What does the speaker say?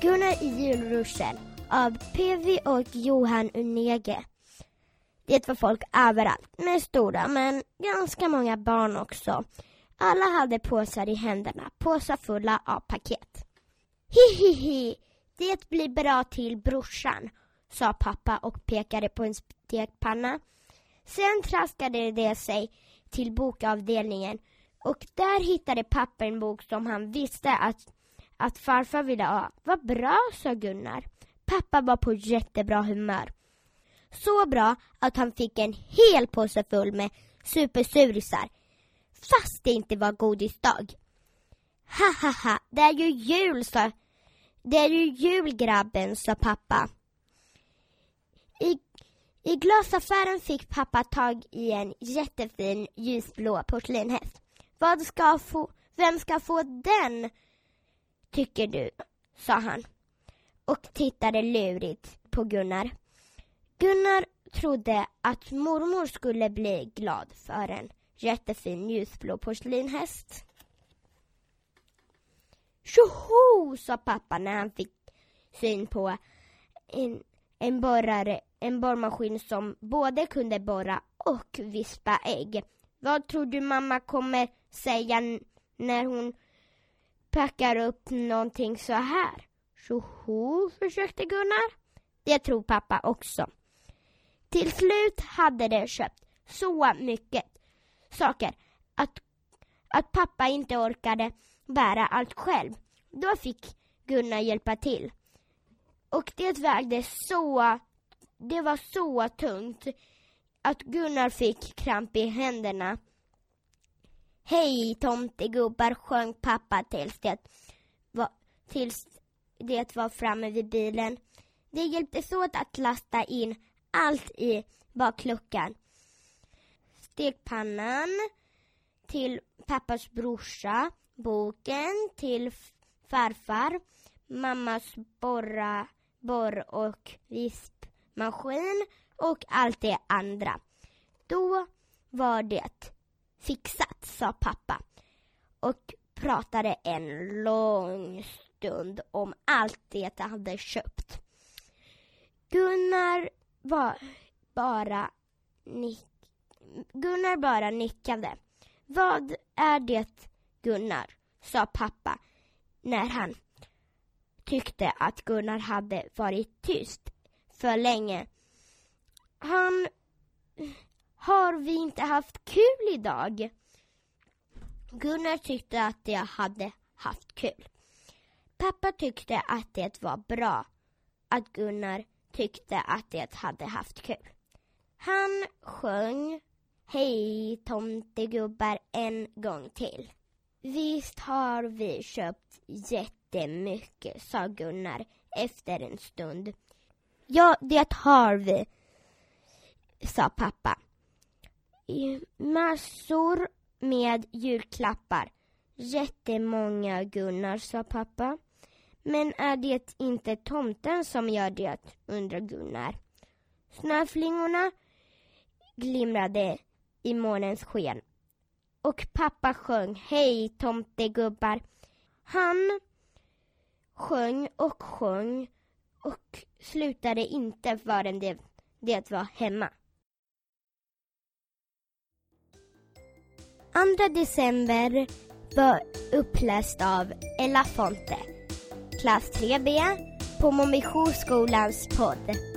Gunnar i julruschen av PV och Johan Unege. Det var folk överallt, med stora men ganska många barn också. Alla hade påsar i händerna, påsar fulla av paket. Hihihi, det blir bra till brorsan, sa pappa och pekade på en stekpanna. Sen traskade de sig till bokavdelningen och där hittade pappa en bok som han visste att, att farfar ville ha. Vad bra, sa Gunnar. Pappa var på jättebra humör. Så bra att han fick en hel påse full med supersurisar. Fast det inte var godisdag. Ha ha ha, det är ju jul, sa Det är ju jul grabben, sa pappa. I, I glasaffären fick pappa tag i en jättefin ljusblå porslinhäst. Vad ska få, vem ska få den, tycker du? sa han och tittade lurigt på Gunnar. Gunnar trodde att mormor skulle bli glad för en jättefin ljusblå porslinhäst. Tjoho, sa pappa när han fick syn på en, en, borrare, en borrmaskin som både kunde borra och vispa ägg. Vad tror du mamma kommer säga när hon packar upp någonting så här? Tjoho, försökte Gunnar. Det tror pappa också. Till slut hade de köpt så mycket saker att, att pappa inte orkade bära allt själv. Då fick Gunnar hjälpa till. Och det vägde så, det var så tungt att Gunnar fick kramp i händerna. Hej tomtegubbar, sjöng pappa tills det var, tills det var framme vid bilen. Det hjälptes åt att lasta in allt i bakluckan. Stekpannan till pappas brorsa, boken till farfar, mammas borra, borr och vispmaskin och allt det andra. Då var det fixat, sa pappa och pratade en lång stund om allt det han hade köpt. Gunnar var bara nick Gunnar bara nickade. Vad är det, Gunnar? sa pappa när han tyckte att Gunnar hade varit tyst för länge. Han... Har vi inte haft kul idag? Gunnar tyckte att jag hade haft kul. Pappa tyckte att det var bra att Gunnar tyckte att det hade haft kul. Han sjöng Hej tomtegubbar en gång till. Visst har vi köpt jättemycket, sa Gunnar efter en stund. Ja, det har vi, sa pappa. Massor med julklappar. Jättemånga Gunnar, sa pappa. Men är det inte tomten som gör det, undrar Gunnar. Snöflingorna glimrade i månens sken och pappa sjöng Hej tomtegubbar. Han sjöng och sjöng och slutade inte förrän det, det var hemma. 2 december var uppläst av Ella Fonte, klass 3B på Momishoskolans podd.